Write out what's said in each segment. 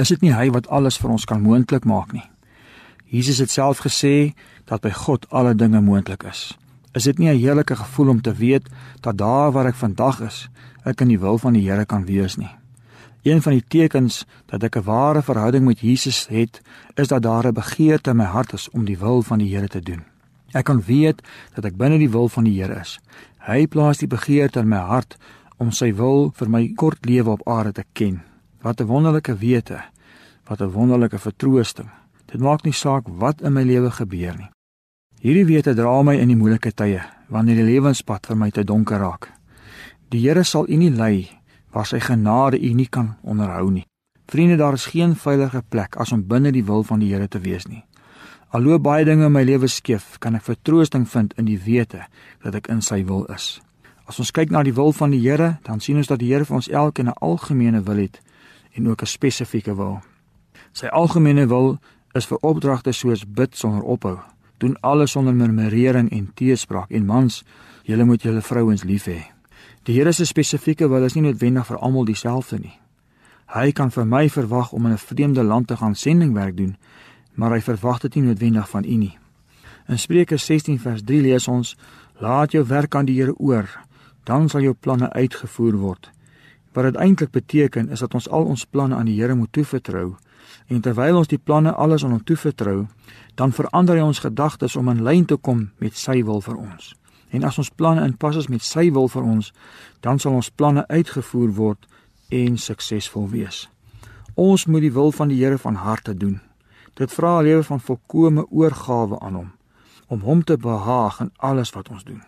Is dit nie hy wat alles vir ons kan moontlik maak nie? Jesus het self gesê dat by God alle dinge moontlik is. Is dit nie 'n heerlike gevoel om te weet dat daar waar ek vandag is, ek in die wil van die Here kan wees nie? Een van die tekens dat ek 'n ware verhouding met Jesus het, is dat daar 'n begeerte in my hart is om die wil van die Here te doen. Ek kan weet dat ek binne die wil van die Here is. Hy plaas die begeerte in my hart om sy wil vir my kort lewe op aarde te ken. Wat 'n wonderlike wete. Wat 'n wonderlike vertroosting. Dit maak nie saak wat in my lewe gebeur nie. Hierdie wete dra my in die moeilike tye wanneer die lewenspad vir my te donker raak. Die Here sal u nie lei waar sy genade u nie kan onderhou nie. Vriende, daar is geen veilige plek as om binne die wil van die Here te wees nie. Alhoewel baie dinge in my lewe skeef, kan ek vertroosting vind in die wete dat ek in sy wil is. As ons kyk na die wil van die Here, dan sien ons dat die Here vir ons elkeen 'n algemene wil het en ook 'n spesifieke wil. Sy algemene wil is vir opdragte soos bid sonder ophou, doen alles sonder murmurering en teespraak en mans, julle moet julle vrouens lief hê. Die Here se spesifieke wil is nie noodwendig vir almal dieselfde nie. Hy kan vir my verwag om in 'n vreemde land te gaan sendingwerk doen, maar hy verwag dit nie noodwendig van u nie. In Spreuke 16 vers 3 lees ons: Laat jou werk aan die Here oor, dan sal jou planne uitgevoer word. Wat dit eintlik beteken is dat ons al ons planne aan die Here moet toevertrou. En terwyl ons die planne alles aan hom toevertrou, dan verander hy ons gedagtes om in lyn te kom met sy wil vir ons. En as ons planne in pas is met sy wil vir ons, dan sal ons planne uitgevoer word en suksesvol wees. Ons moet die wil van die Here van harte doen. Dit vra 'n lewe van volkomme oorgawe aan hom, om hom te behaag in alles wat ons doen.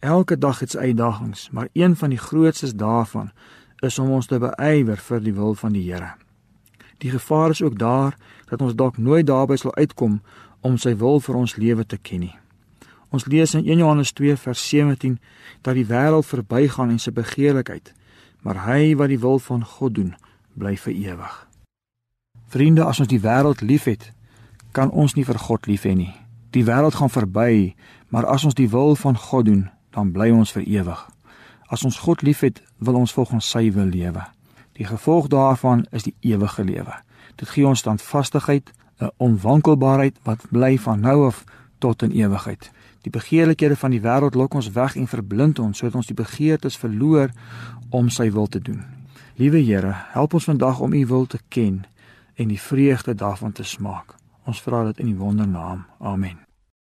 Elke dag het sy uitdagings, maar een van die grootstes daarvan is om ons te beywer vir die wil van die Here. Die gevaar is ook daar dat ons dalk nooit daarby sal uitkom om sy wil vir ons lewe te ken nie. Ons lees in 1 Johannes 2 vers 17 dat die wêreld verbygaan en sy begeerlikheid, maar hy wat die wil van God doen, bly vir ewig. Vriende, as ons die wêreld liefhet, kan ons nie vir God lief hê nie. Die wêreld gaan verby, maar as ons die wil van God doen, dan bly ons vir ewig. As ons God liefhet, wil ons volgens sy wil lewe. Die gevolg daarvan is die ewige lewe. Dit gee ons standvastigheid, 'n onwankelbaarheid wat bly van nou af tot in ewigheid. Die begeerlikhede van die wêreld lok ons weg en verblind ons sodat ons die begeertes verloor om sy wil te doen. Liewe Here, help ons vandag om u wil te ken en die vreugde daarvan te smaak. Ons vra dit in die wondernaam. Amen.